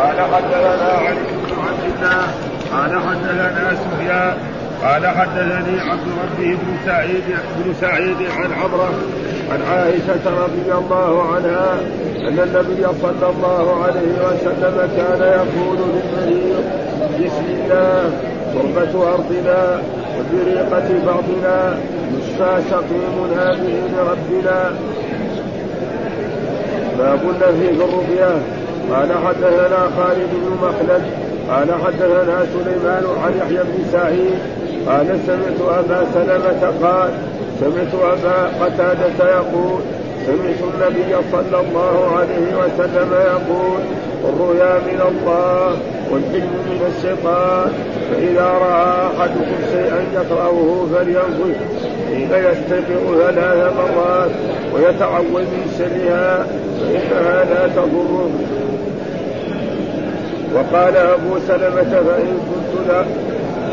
قال حدثنا علي بن عبد الله قال حدثنا سفيان قال حدثني عبد ربه بن سعيد بن سعيد عن عمرة عن عائشة رضي الله عنها أن النبي صلى الله عليه وسلم كان يقول للمريض بسم الله تربة أرضنا وبريقة بعضنا يشفى سقيمنا بإذن ربنا باب النفي في الرقية. قال حدثنا خالد بن مخلد قال حدثنا سليمان عن يحيى بن سعيد قال سمعت أبا سلمة قال سمعت أبا قتادة يقول سمعت النبي صلى الله عليه وسلم يقول الرؤيا من الله والحلم من الشيطان فإذا رأى أحدكم شيئا يكرهه فلينفذ حين يستيقظ ثلاث مرات ويتعوذ من شرها فإنها لا تضره. وقال أبو سلمة فإن كنت لا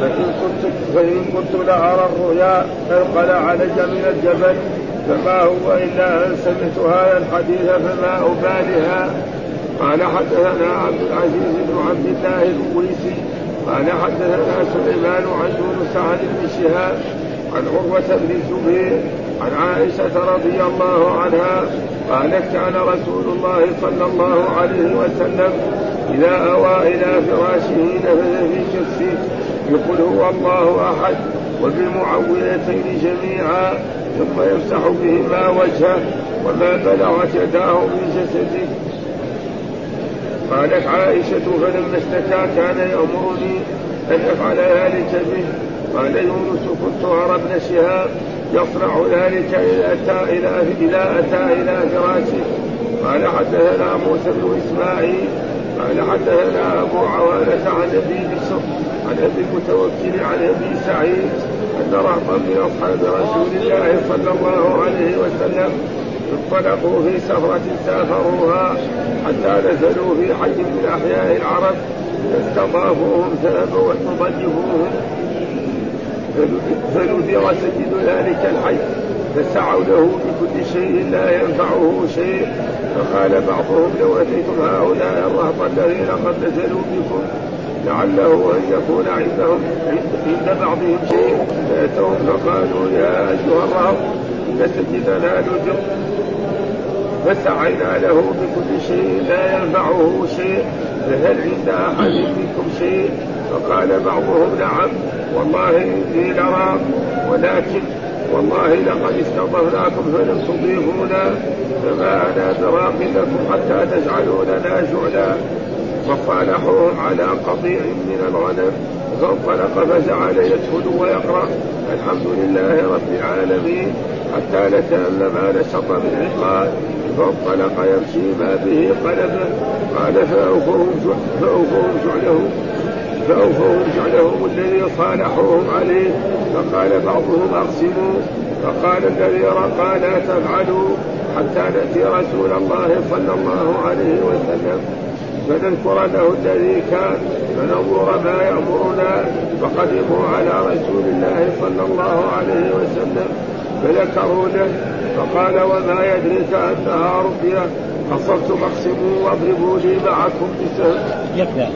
فإن كنت فإن كنت لأرى الرؤيا انقل علي من الجبل فما هو إلا أن سمعت هذا الحديث فما أبالها. قال حدثنا عبد العزيز بن عبد الله الويسي قال حدثنا سليمان عن يونس عن ابن شهاب عن عروة بن الزبير عن عائشة رضي الله عنها قالت كان رسول الله صلى الله عليه وسلم إذا أوى إلى فراشه نفذ في كفه يقول هو الله أحد وبالمعوذتين جميعا ثم يمسح بهما وجهه وما بلغت يداه من جسده. قالت عائشة فلما اشتكى كان يأمرني أن أفعل ذلك به. قال يونس كنت أرى ابن شهاب يصنع ذلك إذا أتى إلى إذا أتى إلى فراشه. قال حدثنا موسى بن إسماعيل قال حدثنا أبو عوانة عن أبي بشر عن أبي المتوكل عن أبي سعيد أن رهطا من أصحاب رسول الله صلى الله عليه وسلم انطلقوا في سفرة سافروها حتى نزلوا في حي من أحياء العرب فاستضافوهم فأبوا أن يضيفوهم فنذر سيد ذلك الحي. فسعوا له بكل شيء لا ينفعه شيء. فقال بعضهم لو أتيتم هؤلاء الرهط الذين قد نزلوا بكم لعله أن يكون عندهم عند بعضهم شيء. فأتوهم فقالوا يا أيها الرهط إن سيدنا نذر. فسعينا له بكل شيء لا ينفعه شيء. فهل عند أحد منكم شيء؟ فقال بعضهم نعم. والله إني لراك ولكن والله لقد استضفناكم فلم تضيفونا فما أنا براق لكم حتى تجعلوا لنا جعلا وصالحوهم على قطيع من الغنم فانطلق فجعل يدخل ويقرأ. الحمد لله رب العالمين. حتى نتألم ما نشط من عقال فانطلق يمشي ما به قلبه. قال فأوفهم جعلهم فأوفوا جعلهم الذي صالحوهم عليه فقال بعضهم أقسموا فقال الذي رقى لا تفعلوا حتى نأتي رسول الله صلى الله عليه وسلم. فنذكر له الذي كان فننظر ما يأمرنا فقدموا على رسول الله صلى الله عليه وسلم فذكروا له فقال وما يدريك أنها رقية؟ قصرت فاقسموا واضربوا لي معكم بسهم. يكفي.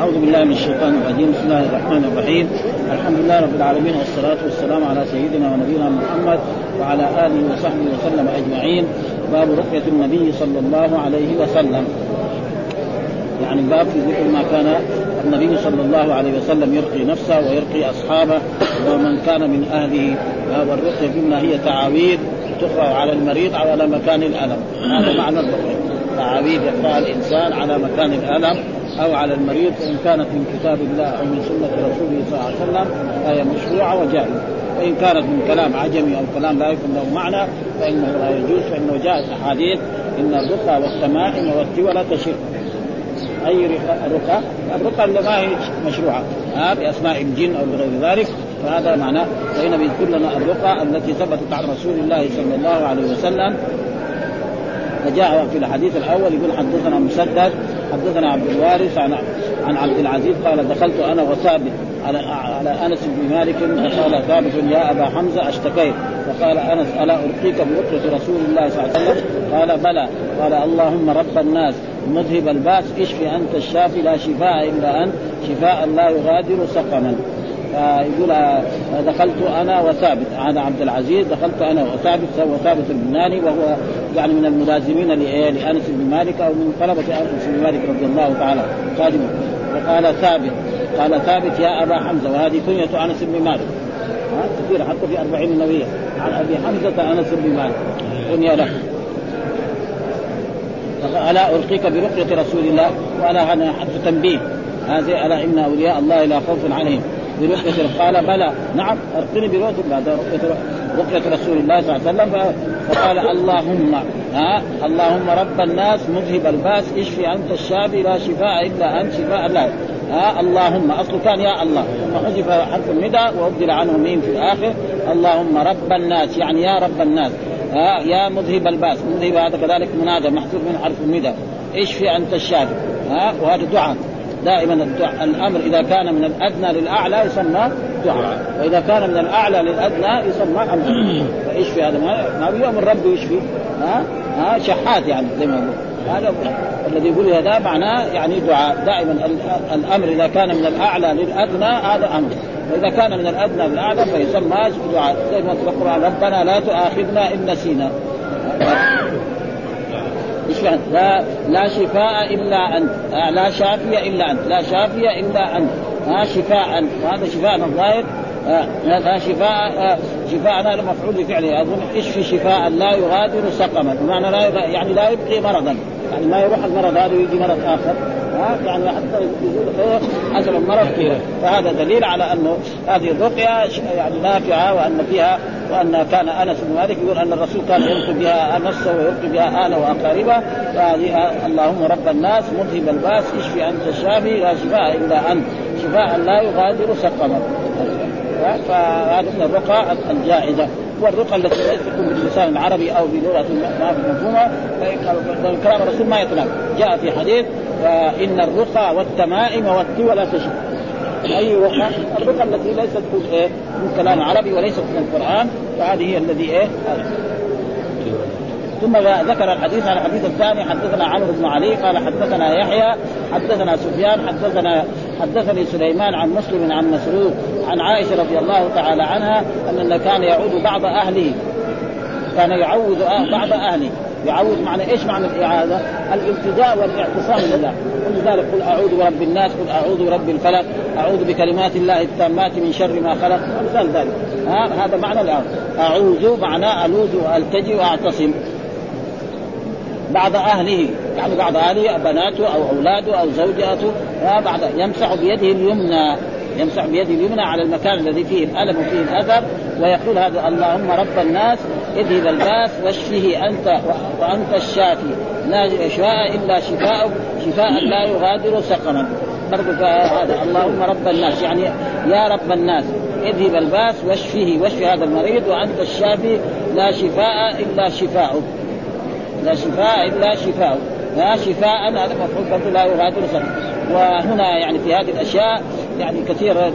أعوذ بالله من الشيطان الرجيم. بسم الله الرحمن الرحيم. الحمد لله رب العالمين والصلاة والسلام على سيدنا ونبينا محمد وعلى آله وصحبه وسلم أجمعين. باب رقية النبي صلى الله عليه وسلم. يعني باب في ذكر ما كان النبي صلى الله عليه وسلم يرقي نفسه ويرقي أصحابه ومن كان من أهله. والرقية بما هي تعاويذ تقرأ على المريض على مكان الألم. هذا معنى الرقية. تعاويذ يقرأها الإنسان على مكان الألم. أو على المريض وان كانت من كتاب الله أو من سنة رسوله صلى الله عليه وسلم فهي مشروعة وجائزة. وإن كانت من كلام عجمي أو كلام لا يكون له معنى فإنه لا يجوز فإنه جاءت أحاديث إن الرقى والتمائم والتولى تشرك أي رقى الرقى اللي ما هي مشروعة. ها بأسماء الجن أو بغير ذلك. فهذا معناه. فهنا بيذكر لنا الرقى التي ثبتت عن رسول الله صلى الله عليه وسلم فجاء في الحديث الأول يقول حدثنا مسدد حدثنا عبد الوارث عن عن عبد العزيز قال دخلت أنا وثابت على على أنس بن مالك فقال ثابت يا أبا حمزة أشتكيت. فقال أنس ألا ارقيك برقيه رسول الله صلى الله عليه وسلم؟ قال بلى. قال اللهم رب الناس مذهب الباس اشفي أنت الشافي لا شفاء إلا أنت شفاء لا يغادر سقما. فيقول دخلت أنا وثابت هذا عبد العزيز دخلت أنا وثابت وثابت البناني وهو يعني من الملازمين لأنس بن مالك أو من طلبة أنس بن مالك رضي الله تعالى خادمه وقال ثابت قال ثابت يا أبا حمزة وهذه كنية أنس بن مالك. كثير حتى في أربعين النووية عن أبي حمزة أنس بن مالك. كنية له. ألا ألقيك برقية رسول الله؟ وألا هذا حتى تنبيه. هذه ألا إن أولياء الله لا خوف عليهم. برقية قال بلى. نعم أرقني برقية بعد رقية رقية رسول الله صلى الله عليه وسلم. فقال اللهم ها؟ اللهم رب الناس مذهب الباس اشفي أنت الشافي لا شفاء إلا أنت شفاء لا. ها؟ اللهم اصله كان يا الله. ثم حذف حرف النداء وأبدل عنه ميم في الآخر. اللهم رب الناس يعني يا رب الناس. ها؟ يا مذهب الباس. مذهب هذا كذلك منادى محذوف من حرف النداء اشفي أنت الشافي. ها؟ وهذا دعاء. دائما الدعاء الأمر إذا كان من الأدنى للأعلى يسمى دعاء. وإذا كان من الأعلى للأدنى يسمى أمر. فاشفي هذا؟ ما يوم الرب يشفي ها؟ ها؟ شحات يعني زي ما يقول هذا الذي يقول هذا معناه يعني دعاء. دائما الأمر إذا كان من الأعلى للأدنى هذا أمر. وإذا كان من الأدنى للأعلى فيسمى دعاء. زي ما في القران ربنا لا تؤاخذنا إن نسينا. لا لا شفاء إلا أنت. لا شافي إلا أنت. لا شافي إلا أنت. ها شفاء وهذا شفاء الظاهر لا شفاء شفاء هذا مفعول بفعله. أظن اشفي شفاء؟ لا يغادر سقما. بمعنى لا يعني لا يبقي مرضا. يعني ما يروح المرض هذا ويجي مرض آخر. ها؟ يعني حتى يزول حسب المرض. كذا فهذا دليل على أنه هذه الرقية يعني نافعة وأن فيها وأن كان أنس بن مالك يقول أن الرسول كان يلقي بها نفسه ويلقي بها اهله وأقاربه. فهذه اللهم رب الناس مذهب الباس اشفي أنت الشافي لا شفاء إلا أنت. شفاء لا يغادر سقما. فهذه من الرقى الجائزة. والرقى التي ليست تكون باللسان العربي أو بلغه ما في مفهومة. كلام الرسول ما يطلق. جاء في حديث إن الرقى والتمائم والتوى لا تشرك. اي رقى الرقى التي ليست إيه من كلام عربي وليست من القرآن فهذه هي الذي إيه ثم ذكر الحديث عن الحديث الثاني حدثنا عمرو بن علي قال حدثنا يحيى حدثنا سفيان حدثنا حدثني سليمان عن مسلم عن مسروق عن عائشة رضي الله تعالى عنها أن كان يعود بعض أهله. كان يعوذ بعض أهله. يعوذ معنى إيش معنى الاعاذه؟ الالتجاء والاعتصام لله ولذلك قل أعوذ برب الناس قل أعوذ برب الفلق أعوذ بكلمات الله التامات من شر ما خلق. ومثال ذلك. ها هذا معنى الاعوذ أعوذ معناه ألوذ والتجي واعتصم بعض أهله يعني بعض اهله بناته أو أولاده أو زوجاته بعد يمسح بيده اليمنى يمسح بيده اليمنى على المكان الذي فيه الألم وفيه الأثر ويقول هذا اللهم رب الناس اذهب الباس واشفه أنت وأنت الشافي. لا شفاء إلا شفاء شفاء لا يغادر سقما. برضو هذا اللهم رب الناس. يعني يا رب الناس اذهب الباس واشفه واشفي هذا المريض وأنت الشافي لا شفاء إلا شفاؤك لا شفاء إلا شفاء. لا شفاء هذا مفعول برضه لا يغادر سقما وهنا يعني في هذه الأشياء يعني كثيرا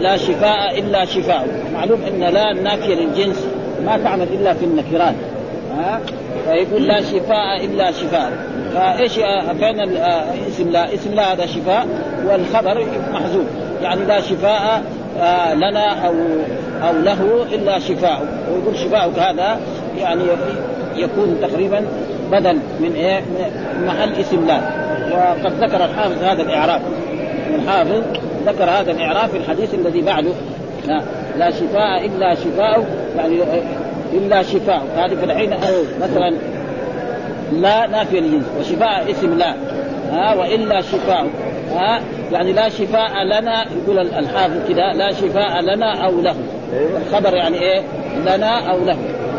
لا شفاء إلا شفاء. معلوم أن لا النافيه للجنس ما تعمل إلا في النكرات ها؟ فيقول لا شفاء إلا شفاء. فإيش فين اسم لا اسم لا هذا شفاء والخبر محذوف. يعني لا شفاء لنا أو أو له إلا شفاء. ويقول شفاءك هذا يعني يكون تقريبا بدل من إيه؟ محل اسم لا. وقد ذكر الحافظ هذا الإعراب. الحافظ ذكر هذا الإعراب في الحديث الذي بعده. لا, لا شفاء إلا شفاء يعني إلا شفاء. هذه في الحين مثلا لا نافية للجنس. وشفاء اسم لا. ها؟ وإلا شفاء. ها؟ يعني لا شفاء لنا يقول الحافظ كذا لا شفاء لنا أو له. الخبر يعني إيه؟ لنا أو له.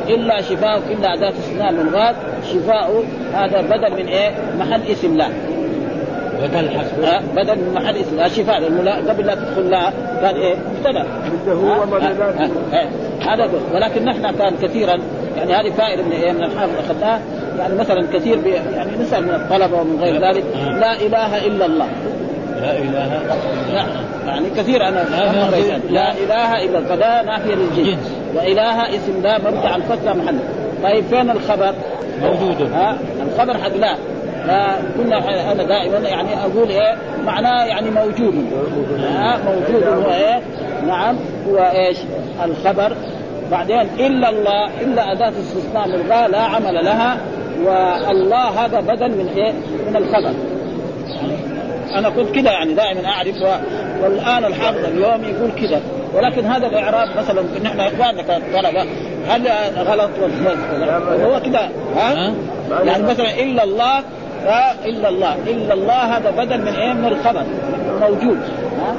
إلا شفاء إلا اداه استثناء من غاد شفاء هذا بدل من إيه؟ محل اسم لا. بدل حسب. آه بدل من محل اسم. لا شفاء. لأنه لا قبل لا تدخل لا كان إيه؟ ابتدا هو هذا ولكن نحن كان كثيرا يعني هذه فائدة من إيه؟ من الحافظ اخذناه يعني مثلا كثير يعني نسأل من الطلبة ومن غير ذلك. لا إله إلا الله. لا إله لا يعني كثير أنا لا, لا, لا. إله إلا فلا نافية للجنس. وإله اسم لا مبدا الفتح محل. طيب فين الخبر؟ موجود. ها؟ الخبر حق لا. لا كنا أنا دائما يعني أقول إيه معناه يعني موجود. ها؟ موجود هو إيه؟ نعم. هو إيش؟ الخبر. بعدين إلا الله إلا أداة استثناء ملغاه لا عمل لها والله هذا بدل من إيه؟ من الخبر. أنا كنت كذا يعني دائما أعرف والآن الحافظ اليوم يقول كذا ولكن هذا الإعراب مثلا نحن إخواننا طلبه هل غلط؟ هو كذا ها؟ يعني مثلا إلا الله إلا الله إلا الله هذا بدل من إيه؟ من الخبر موجود ها؟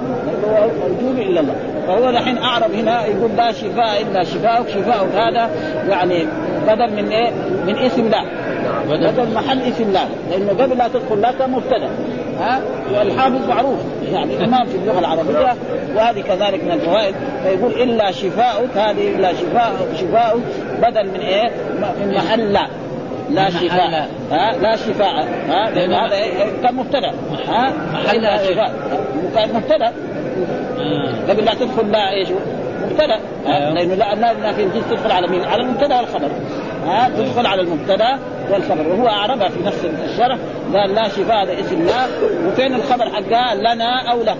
موجود إلا الله. فهو الحين أعرب هنا يقول لا شفاء إلا شفاءك شفاءك هذا يعني بدل من إيه؟ من اسم لا بدل محل اسم لا لأنه قبل لا تدخل لا كان مبتدأ. ها والحافظ معروف يعني إمام في اللغة العربية وهذه كذلك من الفوائد. فيقول إلا شفاءك هذه إلا شفاء شفاء بدل من إيه؟ من محل لا لا شفاء. ها لا شفاء. ها لأن هذا كان مبتدا ها إلا شفاء. كان مبتدأ. آه. قبل لا تدخل لا إيش؟ مبتدأ. أيوه. لأنه لا في الجنس تدخل على مين؟ على المبتدأ والخبر. ها تدخل على المبتدأ والخبر وهو اعربها في نفس الشرح قال لا شفاء هذا اسم لا وفين الخبر حقها لنا أو له.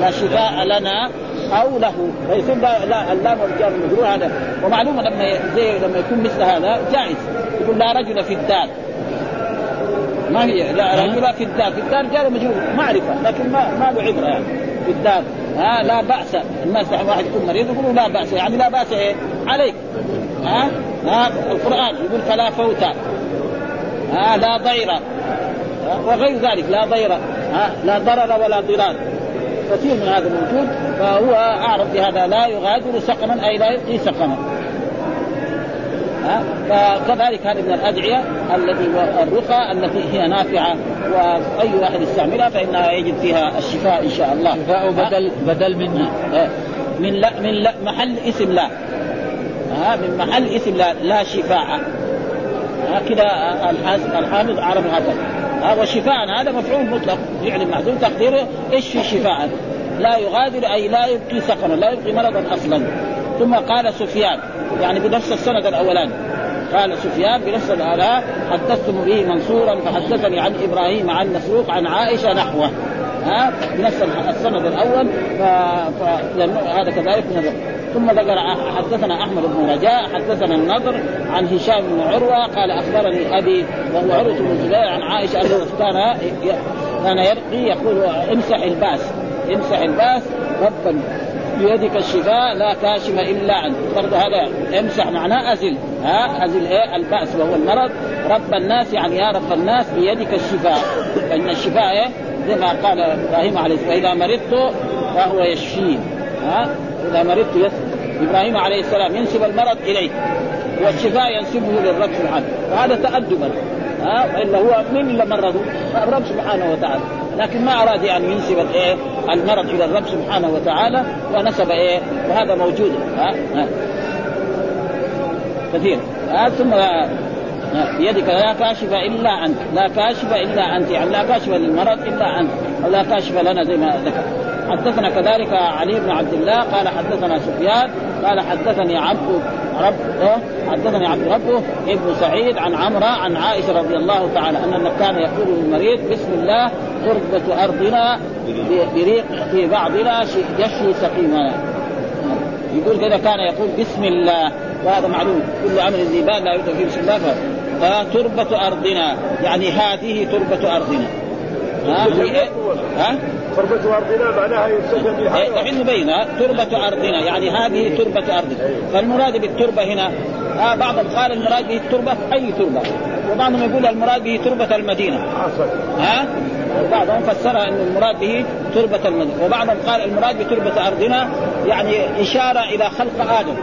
لا شفاء لنا أو له. فيصير لا اللام والجار المجرور هذا. ومعلومه لما زي لما يكون مثل هذا جائز. يقول لا رجل في الدار. ما هي؟ لا رجل في الدار. في الدار جار مجرور. معرفة لكن ما ما له عبرة يعني. في الدار. ها؟ لا بأس. الناس واحد يكون مريض يقولوا لا بأس. يعني لا بأس إيه؟ عليك. ها؟ ها القرآن يقول فلا فوت. ها لا ضير. وغير ذلك لا ضير. ها لا ضرر ولا ضرار. كثير من هذا موجود فهو أعرف بهذا. لا يغادر سقما أي لا يبقي سقما. فكذلك هذه من الأدعية التي الرقى التي هي نافعة وأي واحد يستعملها فإنها يجد فيها الشفاء إن شاء الله. شفاء بدل بدل من من لا من لا محل اسم لا. ها من محل اسم لا لا شفاء. كذا الحافظ عرف هذا. ها وشفاء هذا مفعول مطلق فعل محذوف تقديره إيش في شفاء؟ لا يغادر أي لا يبقي سقما لا يبقي مرضا أصلا. ثم قال سفيان يعني بنفس السند الاولاني قال سفيان بنفس الالاء حدثتم به منصورا فحدثني عن إبراهيم عن مسروق عن عائشة نحوه. ها بنفس السند الأول ف... ف... هذا كذلك من ثم ذكر حدثنا أحمد بن رجاء حدثنا النضر عن هشام بن عروة قال أخبرني أبي وهو عروه بن الزبير عن عائشة أنه كان كان يرقي يقول امسح الباس امسح الباس رب الناس بيدك الشفاء لا كاشف إلا أنت. برضه هذا امسح معناه أزل. ها أزل إيه؟ الباس وهو المرض. رب الناس يعني يا رب الناس بيدك الشفاء. فإن الشفاء إيه؟ زي ما قال إبراهيم عليه السلام واذا مرضت فهو يشفين. ها؟ إذا مرضت يسر إبراهيم عليه السلام ينسب المرض اليه والشفاء ينسبه للرب سبحانه. وهذا تأدبا ها؟ والا هو من اللي مرضه؟ الرب سبحانه وتعالى. لكن ما أراد يعني ينسب الإيه؟ المرض إلى الرب سبحانه وتعالى ونسب إيه؟ وهذا موجود. ها, ها. كثير. ها؟ ثم بيدك لا كاشف إلا أنت. لا كاشف إلا أنت. يعني لا كاشف للمرض إلا أنت. أو لا كاشف لنا زي ما ذكر. حدثنا كذلك علي بن عبد الله قال حدثنا سفيان قال حدثني عبد رب حدثني عبد ربه ابن سعيد عن عمرة عن عائشة رضي الله تعالى أن كان يقول للمريض بسم الله تربة أرضنا بريق في بعضنا يشفي سقيمنا يقول كذا كان يقول بسم الله. وهذا معلوم. كل عمل ذي بال لا يؤتى فيه بسم الله. فتربة أرضنا. يعني هذه تربة أرضنا. ها؟ ها؟ تربة أرضنا معناها يستجب بها الحين مبينة تربة أرضنا يعني هذه تربة أرضنا. فالمراد بالتربة هنا آه بعضهم قال المراد به التربة أي تربة؟ وبعضهم يقول المراد به تربة المدينة. ها؟ بعضهم فسرها أن المراد به تربة المدينة. وبعضهم قال المراد بتربة أرضنا يعني إشارة إلى خلق آدم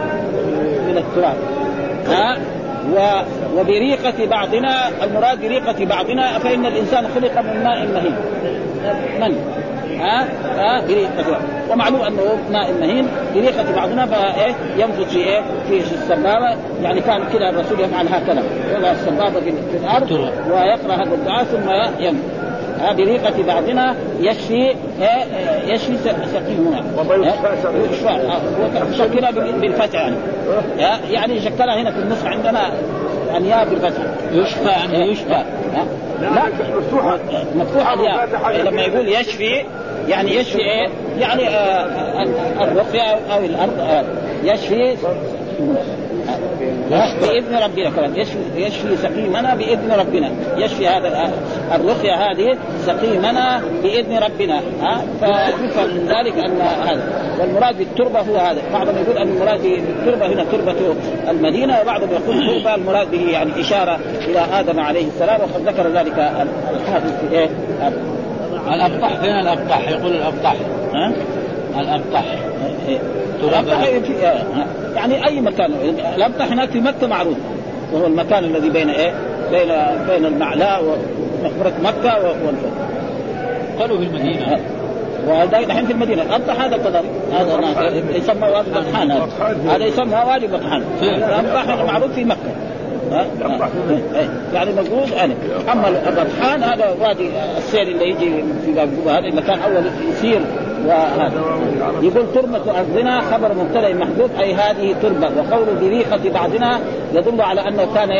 من التراب. ها؟ و وبريقة بعضنا المراد بريقة بعضنا فإن الإنسان خلق من ماء مهين. من؟ ها؟ ها؟ بريقة ومعلوم أنه ماء مهين بريقة بعضنا فايه ينفذ في إيه؟ في السبابة يعني كان كذا الرسول يفعل هكذا. يضع السبابة في الأرض ويقرأ هذا الدعاء ثم ينفذ ها؟ بريقة بعضنا يشفي ها، يشفي سقيمنا وما يشفى سقيم. يشفى ها، وشكلها بال- بالفتح يعني. يعني شكلها هنا في النص عندنا الياء بالفتح. يشفى يعني يشفى. ها؟ لا مفتوحة. مفتوح الياء مفتوحة. لما يقول يشفي يعني يشفي إيه؟ يعني آه، آه، الرقية أو الأرض آه، يشفي آه، بإذن ربنا كمان. يشفي يشفي سقيمنا بإذن ربنا. يشفي هذا آه، الرقية هذه سقيمنا بإذن ربنا. ها فيفهم من ذلك أن هذا. والمراد بالتربة هو هذا. بعضهم يقول أن المراد بالتربة هنا تربة المدينة وبعضهم يقول تربه المراد به يعني إشارة إلى آدم عليه السلام وقد ذكر ذلك الحافظ في إيه؟ الابطح فين الابطح يقول الابطح ها؟ الابطح إيه. آه، يعني أي مكان. الابطح هناك في مكة معروف. وهو المكان الذي بين إيه؟ بين بين المعلاء ومقبرة مكة والفتح قالوا في المدينة. وهذا الحين في المدينة. الابطح هذا كذلك هذا يسمى وادي بطحان هذا. هذا يسمى وادي بطحان الابطح معروف في مكة. يعني مقصود أنا. أما البطحان هذا وادي السير اللي يجي في باب هذا المكان أول يسير وهذا. يقول تربة أرضنا خبر مبتدأ محذوف أي هذه تربة وقول بريقة بعضنا يدل على أنه كان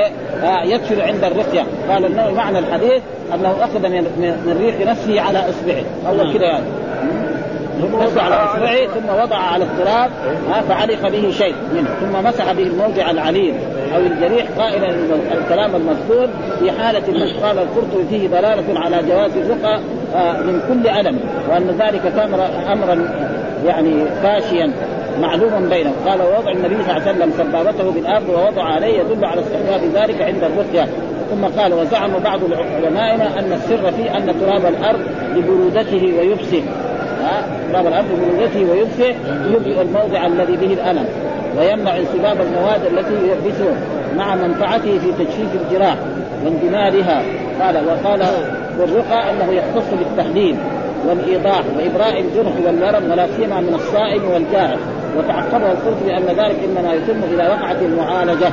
آه، يدفن عند الرقية. قال النووي معنى الحديث أنه أخذ من ريق نفسه على إصبعه. أول كده يعني. نفسه على اصبعه ثم وضع على التراب فعلق به شيء منه. ثم مسح به الموضع العليل أو الجريح قائلا الكلام المذكور في حالة قال القرطبي فيه دلاله على جواز الرقى آه، من كل ألم وأن ذلك أمرا يعني فاشيا معلوم بينهم. قال ووضع النبي صلى الله عليه وسلم سبابته بالارض ووضع عليه يدل على استحباب ذلك عند الرقية. ثم قال وزعم بعض علمائنا أن السر في أن تراب الأرض لبرودته ويبسه؟ تراب الأرض ببرودته ويبسه يبرئ الموضع الذي به الألم ويمنع انسباب المواد التي يلبسه مع منفعته في تجفيف الجراح واندمارها. قال وقال والرقى أنه يختص بالتحليل والإيضاح وإبراء الجرح والورم ولا سيما من الصائم والجائع وتعقبه القرطبي أن ذلك إنما يتم اذا وقعت المعالجة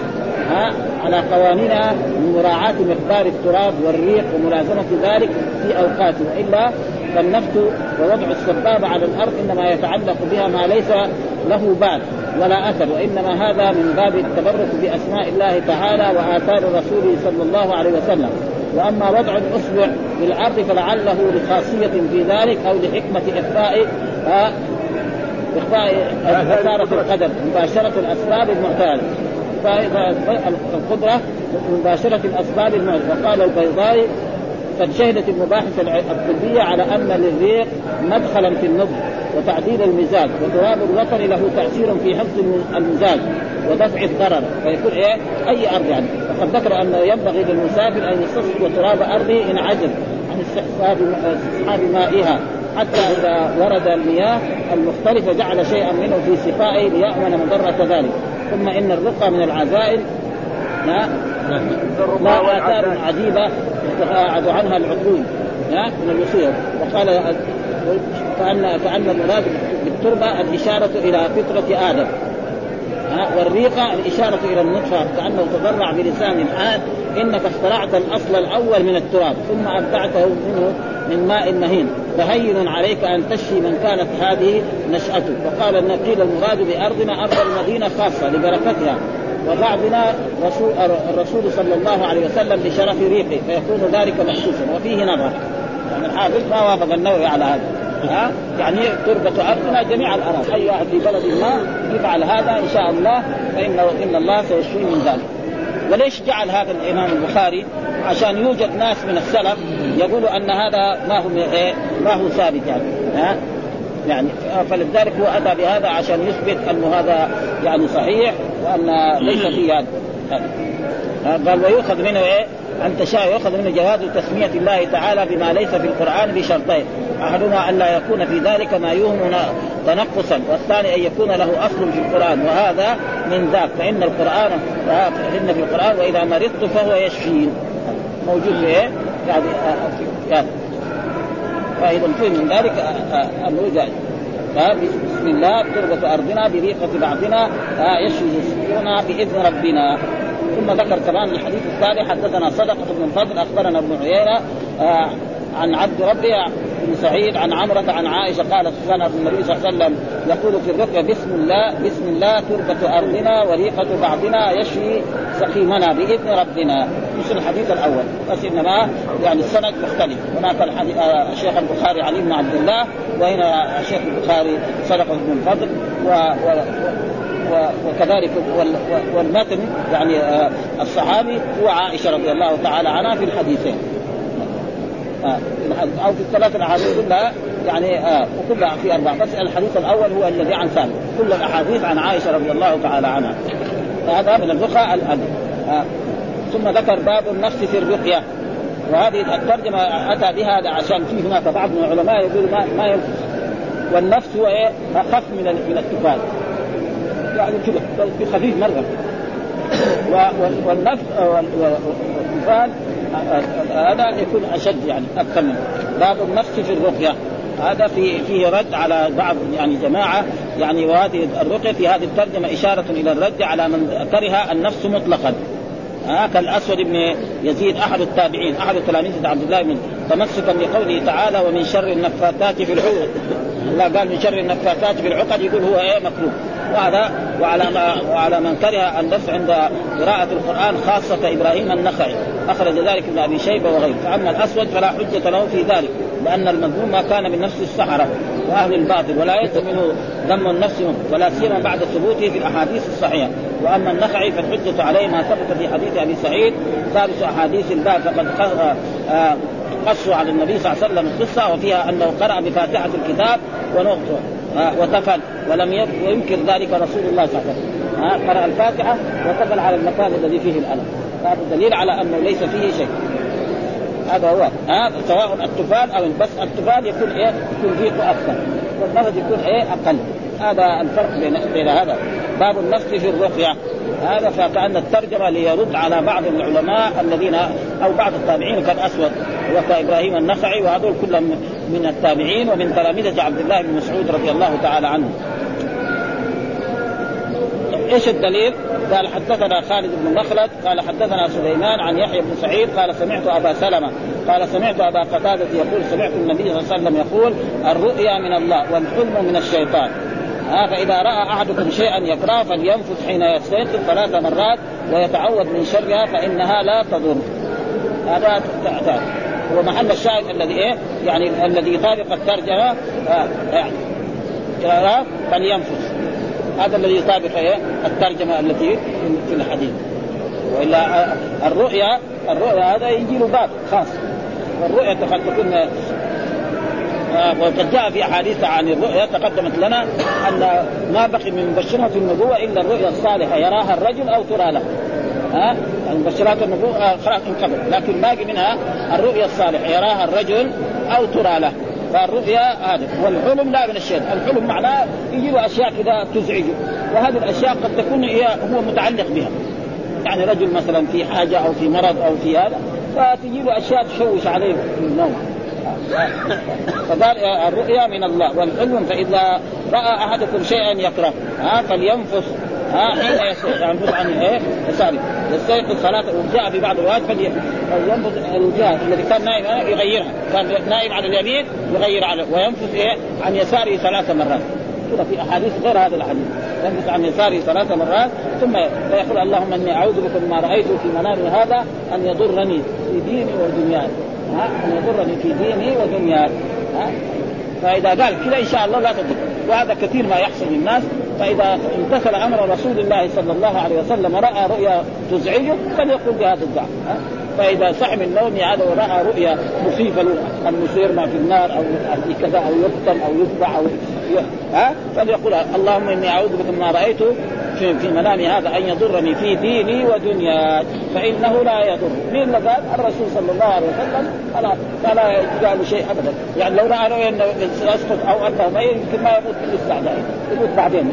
ها على قوانينها من مراعاة مقدار التراب والريق وملازمة ذلك في أوقاته. وإلا فالنفط ووضع السبابة على الأرض إنما يتعلق بها ما ليس له بال ولا أثر وإنما هذا من باب التبرك بأسماء الله تعالى وآثار رسوله صلى الله عليه وسلم. وأما وضع الأصبع بالارض فلعله لخاصية في ذلك أو لحكمة إخفاء آه، إخفاء خساره القدر مباشرة الأسباب المعتاده فالقدره مباشرة الأسباب المعتاده وقال البيضاوي قد شهدت المباحث الطبية على أن للريق مدخلا في النضج وتعديل المزاج وتراب الوطن له تأثير في حفظ المزاج ودفع الضرر. فيكون إيه؟ أي أرض يعني؟ وقد ذكر انه ينبغي للمسافر أن يستصحب تراب ارضه ان عجز عن استصحاب استصحاب مائها. حتى إذا ورد المياه المختلفة جعل شيئا منه في سقائه ليأمن مضرة ذلك. ثم إن الرقى من العزائم لا آثار عجيبة يتقاعد عنها العقول ها من الوصية. وقال كأن كأن المراد بالتربة الإشارة إلى فطرة آدم والريقة الإشارة إلى النطفة كأنه تضرع بلسان الحال إنك اخترعت الأصل الأول من التراب ثم أبدعته منه من ماء مهين. فهين عليك أن تشفي من كانت هذه نشأته. وقال النقيل المراد بأرضنا أرض المدينة خاصة لبركتها. وبعضنا رسول الرسول صلى الله عليه وسلم بشرف ريقه فيكون ذلك محسوسا وفيه نظر. يعني الحافظ ما وافق النووي على هذا. ها؟ يعني تربة أرضنا جميع الأراضي. أي واحد في بلد ما يفعل هذا إن شاء الله فإن إن الله سيشفيه من ذلك. وليش جعل هذا الإمام البخاري؟ عشان يوجد ناس من السلف يقولوا أن هذا ما هو إيه؟ ما هو ثابت يعني. ها؟ يعني فلذلك هو أتى بهذا عشان يثبت انه هذا يعني صحيح وأن ليس فيه هذا. قال ويؤخذ منه إيه؟ أن تشاء يؤخذ منه جواز تسمية الله تعالى بما ليس في القرآن بشرطين. أحدهما أن لا يكون في ذلك ما يوهم تنقصا والثاني أن يكون له أصل في القرآن وهذا من ذاك فإن القرآن فإن في القرآن وإذا مرضت فهو يشفين. موجود في إيه؟ يعني يعني. فاذا فهم من ذلك انه جائز بسم الله تربة أرضنا بريقة بعضنا يشفي يسقينا بإذن ربنا. ثم ذكر كمان الحديث الثاني حدثنا صدقة بن الفضل أخبرنا ابن عيينة عن عبد ربه بن سعيد عن عمرة عن عائشة قالت كان النبي صلى الله عليه وسلم يقول في الرقية بسم الله بسم الله تربة أرضنا وريقة بعضنا يشفي سقيمنا بإذن ربنا. مثل الحديث الأول. بس إنما يعني السند مختلف. هناك آه، الشيخ البخاري علي بن عبد الله وهنا الشيخ البخاري صدقة بن الفضل و, و وكذلك والمتن يعني آه، الصحابي هو عائشة رضي الله تعالى عنها في الحديثين. آه، أو في الثلاث الأحاديث كلها يعني آه وكلها في أربعة. بس الحديث الأول هو الذي عن ثابت كل الأحاديث عن عائشة رضي الله تعالى عنها. هذا من الرقى الأدب. آه ثم ذكر باب النفس في الرقية. وهذه الترجمة أتى بها عشان في هناك بعض من العلماء يقول ما ما ينفس والنفس هو إيه؟ أخف من من التفال يعني كذا بخفيف مرة. والنفس والتفال هذا يكون أشد يعني أكثر منه. باب النفس في الرقية. هذا في فيه رد على بعض يعني جماعة يعني وهذه الرقية في هذه الترجمة إشارة إلى الرد على من كره النفس مطلقا. ها كالأسود بن يزيد أحد التابعين أحد تلاميذ عبد الله بن تمسكا بقوله تعالى ومن شر النفاثات في العقد. الله قال من شر النفاثات في العقد. يقول هو إيه؟ مكروه. وهذا وعلى ما وعلى من كره النفس عند قراءة القرآن خاصة إبراهيم النخعي. أخرج ذلك ابن أبي شيبة وغيره. فأما الأسود فلا حجة له في ذلك لأن المذموم ما كان من نفس السحرة وأهل الباطل ولا يلزم دم النفس ولا سيما بعد ثبوته في الأحاديث الصحيحة. وأما النخعي فالحجة عليه ما ثبت في حديث أبي سعيد ثالث أحاديث الباب فقد آه، قصوا على النبي صلى الله عليه وسلم القصة وفيها أنه قرأ بفاتحة الكتاب ونقطه وتفل. ولم ينكر ذلك رسول الله صلى الله عليه وسلم. قرأ الفاتحة وتفل على المكان الذي فيه الألم. هذا دليل على أنه ليس فيه شيء. هذا هو. ها سواء التفال أو بس التفال يكون إيه؟ يكون فيه أكثر. والنفس يكون إيه؟ أقل. هذا الفرق بين بين هذا. باب النفس في الرقية. هذا فكأن الترجمة ليرد على بعض العلماء الذين أو بعض التابعين كالأسود وكإبراهيم النخعي وهذول كلهم من التابعين ومن تلامذه عبد الله بن مسعود رضي الله تعالى عنه. إيش الدليل؟ قال حدثنا خالد بن مخلد قال حدثنا سليمان عن يحيى بن سعيد قال سمعت أبا سلمة قال سمعت أبا قتادة يقول سمعت النبي صلى الله عليه وسلم يقول الرؤيا من الله والحلم من الشيطان. ها فإذا رأى أحدكم شيئا يكره فلينفث حين يستيقظ ثلاث مرات ويتعوذ من شرها فإنها لا تضر. هذا هو محل الشاهد الذي إيه؟ يعني الذي يطابق الترجمة آه يعني فلينفث هذا الذي يطابق إيه؟ الترجمة التي في الحديث. وإلا الرؤيا الرؤيا هذا يجي له باب خاص. والرؤيا قد تكون آه، وقد جاء في أحاديث عن الرؤيا تقدمت لنا أن ما بقي من مبشرات النبوة إلا الرؤيا الصالحة يراها الرجل أو ترى له. ها؟ مبشرات النبوة آه، خلاص انقضت لكن باقي منها الرؤيا الصالحه يراها الرجل أو ترى له. فالرؤيا هذا والحلم لا من الشيطان الحلم معناه يجي له أشياء كذا تزعجه. وهذه الأشياء قد تكون هي هو متعلق بها. يعني رجل مثلا في حاجة أو في مرض أو في هذا فتجي له أشياء تشوش عليه. في النوم فقال الرؤيا من الله. والحلم فإذا رأى أحدكم شيئا يكره ها فلينفس ها حين ينفس عن إيه يساره يستيقظ صلاة وجاء في بعض الروايات فلينفث الوجاه الذي كان نائم يغيرها. كان نائم على اليمين يغير على وينفث إيه؟ عن يساره ثلاث مرات. كذا في أحاديث غير هذا الحديث ينفث عن يساره ثلاث مرات. ثم يقول اللهم إني أعوذ بك مما رأيت في منامي هذا أن يضرني في ديني ودنياي. أن يضرني في ديني ودنياي. فإذا قال كذا إن شاء الله لا تضر. وهذا كثير ما يحصل للناس. فإذا امتثل أمر رسول الله صلى الله عليه وسلم وراى رؤيا تزعجه فليقل بهذا الدعاء فإذا صح من هذا ورأى رؤيا مخيفه ان يصير ما في النار أو كذا أو يقتل أو يذبح أو ها؟ فليقول اللهم إني أعوذ بك مما رايته في, في منامي هذا أن يضرني في ديني ودنياي فإنه لا يضر. مين قال؟ الرسول صلى الله عليه وسلم. فلا فلا يجعل شيء ابدا. يعني لو رأى رؤيا يسقط أو انه ميت يمكن ما يموت لسه يموت بعدين.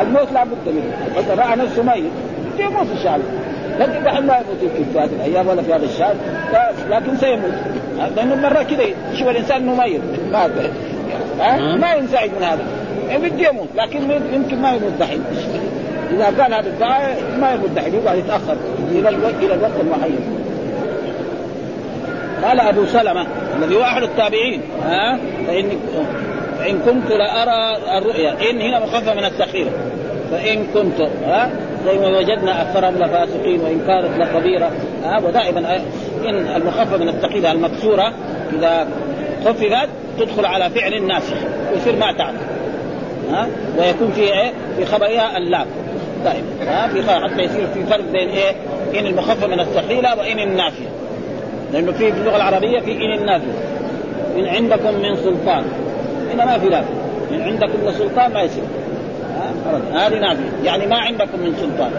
الموت لابد منه. اذا رأى نفسه ميت. يموت إن شاء الله. لكن دحين ما يموت يمكن في هذه الأيام ولا في هذا الشهر. لكن سيموت. لأنه مرة كذا يشوف الإنسان إنه ميت. ما ما ينزعج من هذا. بده يموت لكن يمكن ما يموت دحين. إذا قال هذا الدعاء ما يموت دحين يقعد يتأخر إلى الوقت إلى الوقت المعين. قال أبو سلمة الذي هو أحد التابعين ها؟ فان فإن كنت لارى الرؤيا. إن هنا مخففه من التخير فإن كنت ها؟ زي ما وجدنا اكثرهم لفاسقين وإن كانت لكبيره ها؟ ودائما إن المخفف من الثقيلة المكسورة إذا خففت تدخل على فعل الناس ويصير ما تعرف. ها؟ ويكون في إيه؟ في خبرها اللام. دائما ها؟ في حتى يصير في فرق بين إيه؟ إن المخفف من الثقيلة وإن النافية. لأنه في اللغة العربية في إن النافية. إن عندكم من سلطان. هنا ما في نافية. إن عندكم من سلطان ما يصير. هذه نافية. يعني ما عندكم من سلطان.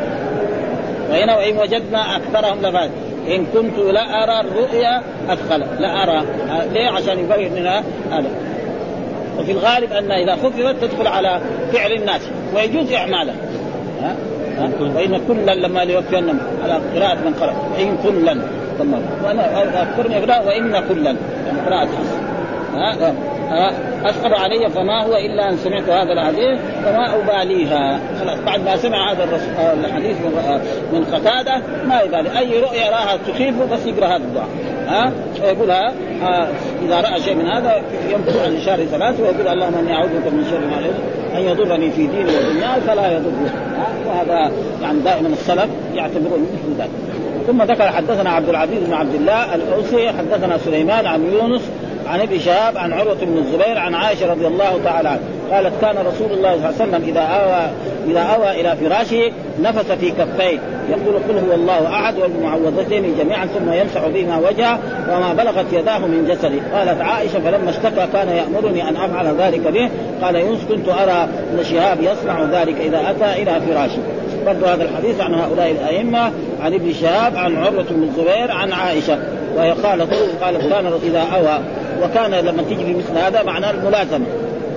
وهنا وإن وجدنا أكثرهم لفات إن كنت لا أرى الرؤيا اثقل لا أرى. ليه؟ عشان يفرق منها هذا. وفي الغالب أن إذا خففت تدخل على فعل الناس. ويجوز إعماله. ها؟ وإن كلا لما ليوفينهم على قراءة من قرأ. إن كلا. وأنا أذكرني وإن كلا. يعني قراءة. حسن ها؟ أثقل علي فما هو إلا أن سمعت هذا الحديث فما أباليها. خلاص بعد ما سمع هذا الحديث من قتادة ما يبالي. أي رؤيا راها تخيفه بس يقرأ هذا الدعاء. ها؟ فيقولها إذا رأى شيء من هذا يمكن عن شهر ثلاثة ويقول اللهم إني أعوذ بك من شر ما أن يضرني في ديني ودنياي فلا يضره. وهذا يعني دائما السلف يعتبرون مثل ذلك. ثم ذكر حدثنا عبد العزيز بن عبد الله الأوسي حدثنا سليمان عن يونس عن ابي شهاب عن عروة بن الزبير عن عائشة رضي الله تعالى عنها. قالت كان رسول الله صلى الله عليه وسلم إذا أوى إذا أوى إلى فراشه نفث في كفيه. يقول قل هو الله أحد والمعوذتين جميعا ثم يمسح بهما وجهه وما بلغت يداه من جسده. قالت عائشة فلما اشتكى كان يأمرني أن أفعل ذلك به. قال يونس كنت أرى ابن شهاب يصنع ذلك إذا أتى إلى فراشه. برضو هذا الحديث عن هؤلاء الأئمة عن ابن شهاب عن عروة بن الزبير عن عائشة. وهي قالت قالت كان إذا أوى وكان لما تيجي في مثل هذا معناه الملازمة.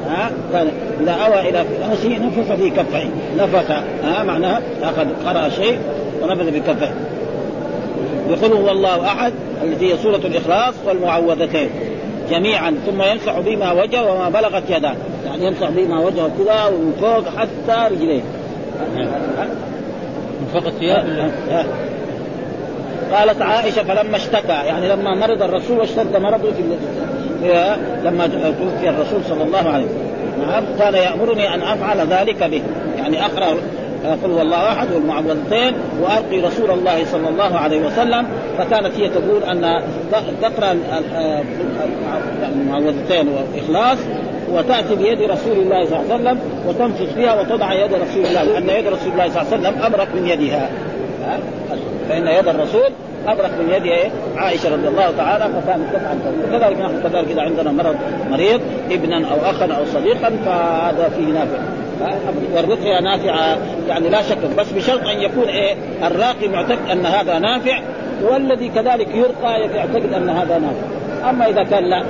ها؟ كان إذا أوى إلى فراشه نفث في كفه. نفث ها؟ معناها أخذ قرأ شيء ونفث في كفه. يقول هو الله أحد التي هي سورة الإخلاص والمعوذتين. جميعا ثم يمسح بما وجهه وما بلغت يداه يعني يمسح بما وجهه كذا ومن فوق حتى رجليه. من فوق الثياب؟ قالت عائشة فلما اشتكى يعني لما مرض الرسول واشتد مرضه في لما توفي الرسول صلى الله عليه وسلم. نعم كان يأمرني أن أفعل ذلك به. يعني أقرأ قل هو الله أحد والمعوذتين وارقي رسول الله صلى الله عليه وسلم. فكانت هي تقول أن تقرأ المعوذتين والاخلاص وتأتي بيد رسول الله صلى الله عليه وسلم وتنفث فيها وتضع يد رسول الله لأن يد رسول الله صلى الله عليه وسلم أبرك من يدها. فإن يد الرسول أبرك من يد إيه؟ عائشة رضي الله تعالى فكانت تفعل كذلك نحن كذلك إذا عندنا مرض مريض ابنا أو أخا أو صديقا فهذا فيه نافع. والرقية نافعة يعني لا شك بس بشرط أن يكون إيه؟ الراقي معتقد أن هذا نافع والذي كذلك يرقى يعتقد أن هذا نافع. أما إذا كان لا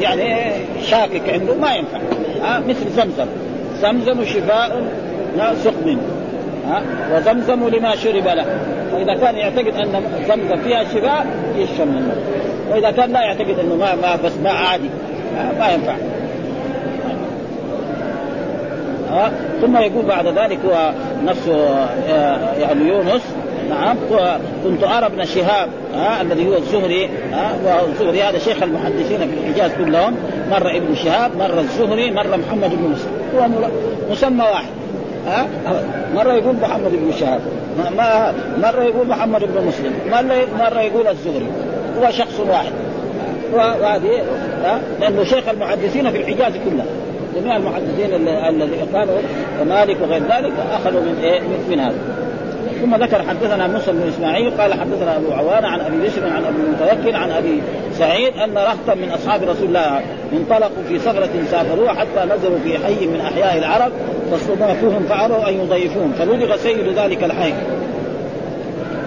يعني شاكك عنده ما ينفع. مثل زمزم. زمزم شفاء سقم. وزمزم لما شرب له. فاذا كان يعتقد أن زمزم فيها شفاء يشرب منه. وإذا كان لا يعتقد أنه ما, ما بس ماء عادي. ما ينفع. ها ثم يقول بعد ذلك هو نفسه يعني يونس. نعم كنت أرى ابن شهاب ها الذي هو الزهري ها والزهري هذا شيخ المحدثين في الحجاز كلهم. مره ابن شهاب مره الزهري مره محمد بن مسلم. هو مسمى واحد. مرة يقول محمد بن شهاب. ما مرة يقول محمد بن مسلم. مرة يقول الزهري. هو شخص واحد. وهذه لأنه شيخ المحدثين في الحجاز كلها. جميع المحدثين الذي كانوا ومالك وغير ذلك أخذوا من إيه؟ من هذا. ثم ذكر حدثنا موسى بن إسماعيل قال حدثنا أبو عوانة عن أبي بشر عن أبي المتوكل عن أبي سعيد أن رهطا من أصحاب رسول الله انطلقوا في صخرة سافروها حتى نزلوا في حي من أحياء العرب فاستضافوهم فاروا أن يضيفوهم فبلغ سيد ذلك الحي.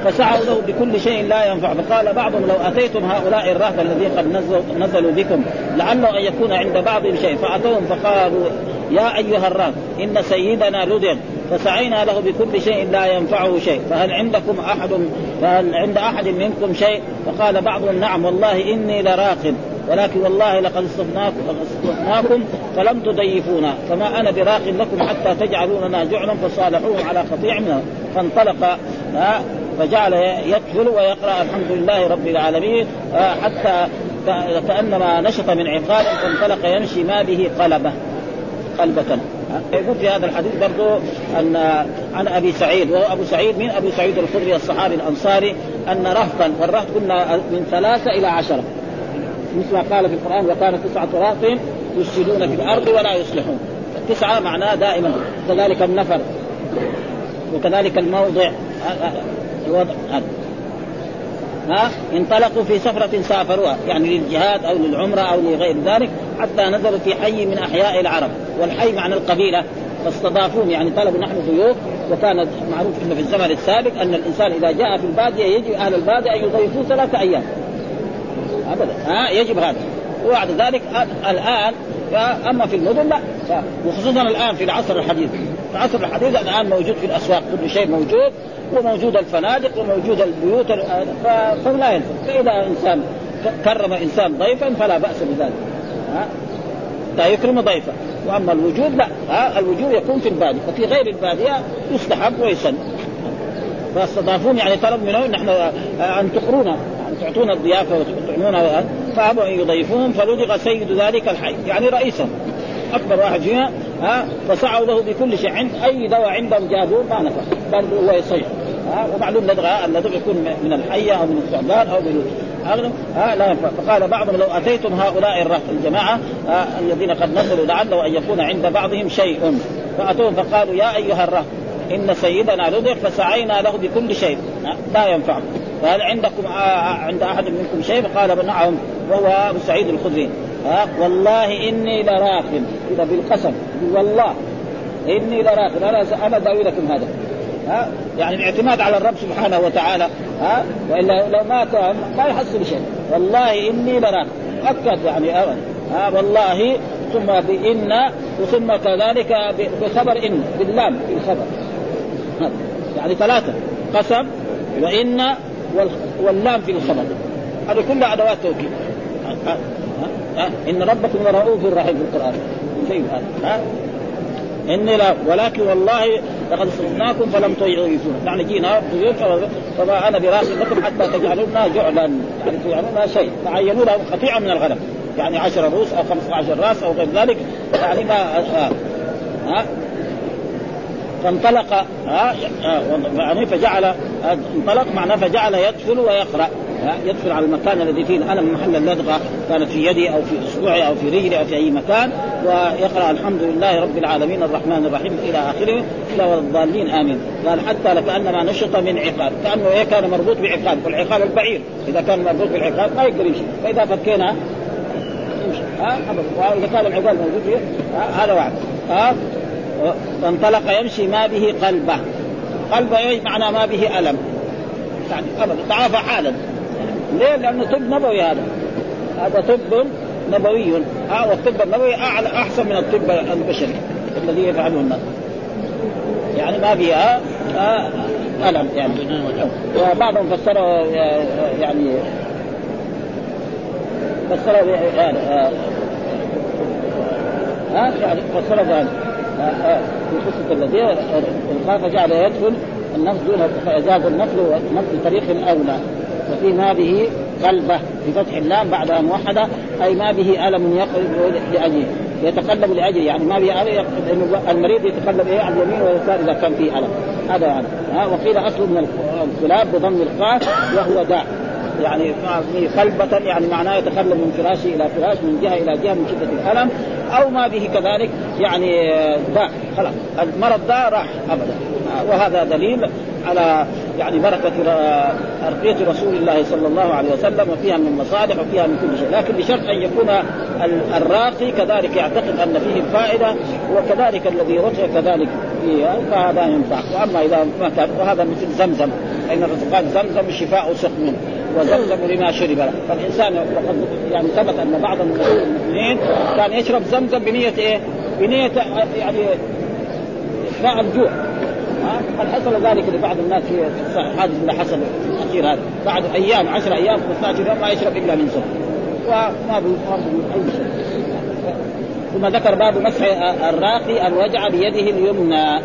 فسعوا له بكل شيء لا ينفع فقال بعضهم لو أتيتم هؤلاء الرهط الذين قد نزلوا, نزلوا بكم لعله أن يكون عند بعضهم شيء فأتوهم فقالوا يا أيها الرهط إن سيدنا لدغ فسعينا له بكل شيء لا ينفعه شيء. فهل عندكم احد فهل عند أحد منكم شيء؟ فقال بعضهم نعم والله إني لراقب. ولكن والله لقد استضفناكم فلم تضيفونا. فما أنا براق لكم حتى تجعلوننا جعلا فصالحوهم على قطيع منه. فانطلق فجعل يكفل ويقرأ الحمد لله رب العالمين حتى كأنما نشط من عقال فانطلق يمشي ما به قلبه قلبة. يقول في هذا الحديث برضو أن عن أبي سعيد وهو أبو سعيد من أبي سعيد الخدري الصحابي الأنصاري أن رهطا والرهط كنا من ثلاثة إلى عشرة. مثل ما قال في القرآن وكان تسعه رهط يفسدون في الأرض ولا يصلحون. التسعة معناه دائما كذلك النفر وكذلك الموضع الوضع هذا. ها انطلقوا في سفرة سافروها يعني للجهاد أو للعمرة أو لغير ذلك حتى نزلوا في حي من أحياء العرب. والحي معنى القبيلة فاستضافوهم يعني طلبوا نحن ضيوف وكان معروف إنه في الزمن السابق أن الإنسان إذا جاء في البادية يجب أهل البادية أن يضيفوه ثلاثة أيام. ابدا. ها يجب هذا. وبعد ذلك الآن أما في المدن لا. وخصوصا الآن في العصر الحديث. العصر الحديث الآن موجود في الأسواق كل شيء موجود وموجود الفنادق وموجود البيوت فلا ينفع. فإذا إنسان كرم إنسان ضيفا فلا بأس بذلك. ها؟ لا يكرم ضيفا وأما الوجود لا. ها؟ الوجود يكون في البادية. وفي غير البادية يستحب ويسن. فاستضافون يعني طلب منهم نحن أن تقرونا. يعني تعطونا الضيافة وتطعمونا فأبوا أن يضيفوهم فلدغ سيد ذلك الحي. يعني رئيسهم. أكبر واحد فيها ها له بكل شيء. عند أي دواء عندهم جابوه ما نفع. برضه هو يصيح ها ومعلوم لدغه اللدغ يكون من الحيه أو من الثعبان أو من أغلب ها لا ينفع. فقال بعضهم لو أتيتم هؤلاء الرهط الجماعة الذين قد نزلوا لعله أن يكون عند بعضهم شيء. فأتوهم فقالوا يا أيها الرهط إن سيدنا لدغ فسعينا له بكل شيء. لا ينفع. فهل عندكم عند أحد منكم شيء؟ فقال نعم وهو أبو سعيد الخدري. ها؟ والله إني لراكب إذا بالقسم. والله. إني لراكب أنا أنا داوي لكم هذا. ها؟ يعني الاعتماد على الرب سبحانه وتعالى ها؟ وإلا لو ما كان ما يحصل شيء. والله إني لراكب أكد يعني ابدا ها؟ والله ثم بإن وثم كذلك بخبر إن باللام في الخبر يعني ثلاثة. قسم وإن واللام في الخبر. هذه كلها أدوات توكيد. إن ربكم لرؤوف رحيم في القرآن. شيء هذا إني لا ولكن والله لقد صرناكم فلم تضيفون يعني جينا فما أنا براس لكم حتى تجعلونا جعلا. يعني تجعلونا شيء. فعينوا لهم قطيعه من الغنم. يعني 10 روس أو 15 راس أو غير ذلك. يعني ما ها, ها؟ فانطلق ها؟ يعني فجعل انطلق معناه فجعل يدخل ويقرأ. يدخل على المكان الذي فيه الألم محل اللدغه كانت في يدي أو في اصبعي أو في رجلي أو في أي مكان ويقرأ الحمد لله رب العالمين الرحمن الرحيم إلى آخره إلى الضالين آمين. قال حتى لكأنما نشط من عقاب كأنه إيه كان مربوط بعقاب والعقاب البعير. إذا كان مربوط بالعقاب ما يقدر يمشي. فإذا فكينا يمشي. ها وإذا كان العقاب موجود فيه هذا واحد. ها فانطلق يمشي ما به قلبه. قلبه معنى ما به ألم. يعني أبدا. تعافى حالا. ليه؟ لأنه طب نبوي هذا. هذا طب نبوي. ها والطب النبوي اعلى أحسن من الطب البشري الذي يفعله الناس. يعني ما فيها ألم يعني. وبعضهم فسروا يعني فسروا يعني ها يعني فسروا يعني في قصه الذي الخاف جعل يدخل النفس دون فازاز النفل ونفل طريق أولى. وفي ما به قلبه بفتح اللام بعد أن وحد أي ما به ألم يقلب لأجله. يتقلب لأجله يعني ما به ألم المريض يتقلب إيه عن اليمين واليسار إذا كان فيه ألم. هذا يعني ها وقيل أصل من الكلاب بضم القاف وهو داء. يعني قلبة يعني معناه يتقلب من فراشه إلى فراش من جهة إلى جهة من شدة الألم أو ما به كذلك يعني داء. خلاص. المرض ده راح ابدا. وهذا دليل على يعني بركة أرقية رسول الله صلى الله عليه وسلم وفيها من المصالح وفيها من كل شيء. لكن بشرط أن يكون الراقي كذلك يعتقد أن فيه الفائدة وكذلك الذي رقي كذلك فيه فهذا ينفع. وأما إذا ما كان وهذا مثل زمزم. فإن الرسول قال زمزم شفاء سقم وزمزم لما شرب. له فالإنسان وقد يعني ثبت أن بعض المؤمنين كان يشرب زمزم بنية إيه؟ بنية يعني إخفاء الجوع. قد حصل ذلك لبعض الناس في الحادث اللي حصل الأخير هذا بعد أيام 10 أيام 15 يوم ما يشرب إلا من سم وما اي شيء ثم ذكر باب مسح الراقي الوجع بيده اليمنى.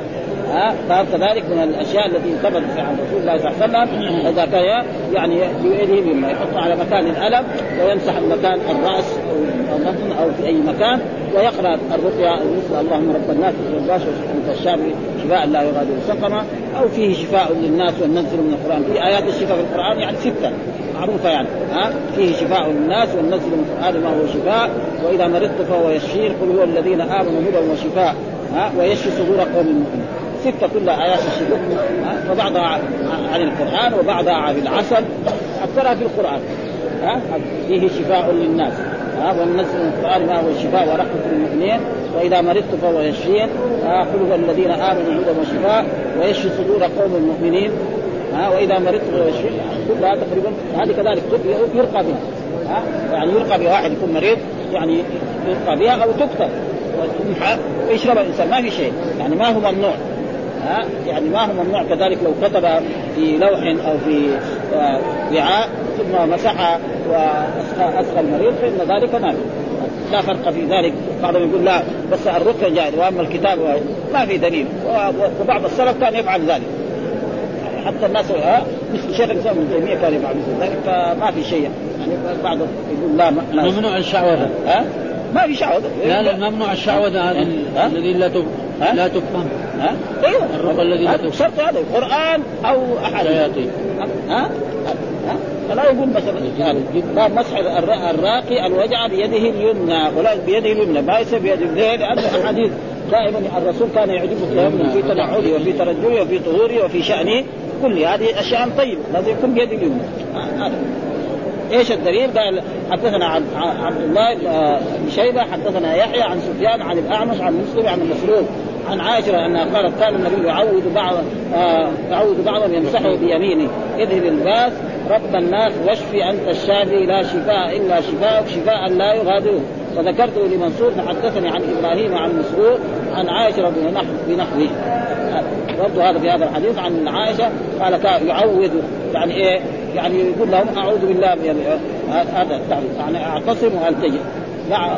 ها كذلك من الأشياء التي ثبتت عن رسول الله صلى الله عليه وسلم. إذا كان يعني بيده مما يحط على مكان الألم ويمسح المكان الرأس أو البطن أو في أي مكان ويقرأ الرقيه مثل اللهم رب الناس والباس وانت الشافي شفاء لا يغادر سقما. أو فيه شفاء للناس وننزل من القرآن. في آيات الشفاء في القرآن يعني ستة. معروفة يعني ها؟ فيه شفاء للناس وننزل من القرآن ما هو شفاء. وإذا مرضت فهو يشفين قل هو الذين آمنوا هدى وشفاء ها؟ ويشفي صدور قوم المؤمنين. ستة كلها آيات الشفاء وبعضها عن القرآن وبعضها عن العسل. أكثرها في القرآن. ها؟ فيه شفاء للناس. ها؟ وننزل من القرآن ما هو شفاء ورحمة للمؤمنين. وإذا مرضت فهو يشفين قل الذين آمنوا هدى وشفاء ويشفي صدور قوم المؤمنين. ها؟ وإذا مرضت فهو يشفين كلها تقريبا هذه كذلك يرقى بها. ها؟ يعني يرقى بواحد يكون مريض. يعني يرقى بها أو تكتب ويشربها الإنسان. ما في شيء. يعني ما هو ممنوع. ها يعني ما هو ممنوع. كذلك لو كتب في لوح أو في آه، وعاء ثم مسح وأسقى المريض فإن ذلك ما لا فرق في ذلك. بعضهم يقول لا بس الرقيه جائز وأما الكتاب ما في دليل. وبعض السلف كان يفعل ذلك. حتى الناس ها مثل شيخ الإسلام ابن تيمية كان يفعل مثل ذلك فما في شيء. يعني بعض يقول لا ممنوع الشعوذة. ها؟ ما في شعوذة. لا لا ممنوع الشعوذة هذا الذي لا لا تفهم. ها؟ أيوه. الرقى الذي لا تفهم. شرط هذا القرآن أو أحد. شياطين ها؟ ها؟ فلا يقول مثلا باب مسح الراقي الوجع بيده اليمنى ولا بيده اليمنى ما يصير بيده ليه؟ لأنه احاديث دائما الرسول كان يعجبه التيمم في تنعله وفي ترجله وفي طهوره وفي شأنه كل هذه أشياء طيبة لازم يكون بيد اليمنى. هذا. إيش الدليل؟ قال حدثنا عن عبد الله بن شيبة حدثنا يحيى عن سفيان عن الأعمش عن مسلم عن المسروق عن عائشة أنها قالت كان النبي يعود بعض آه يعود بعضهم يمسحه بيمينه اذهب الباس رب الناس واشفي أنت الشافي لا شفاء إلا شفاءك شفاء لا يغادره وذكرته لمنصور فحدثني عن إبراهيم عن مسروق عن الله بنحوه برضو هذا في هذا الحديث عن عائشة قال يعوذ يعني إيه؟ يعني يقول لهم أعوذ بالله من هذا التعويذ. يعني اعتصم والتجئ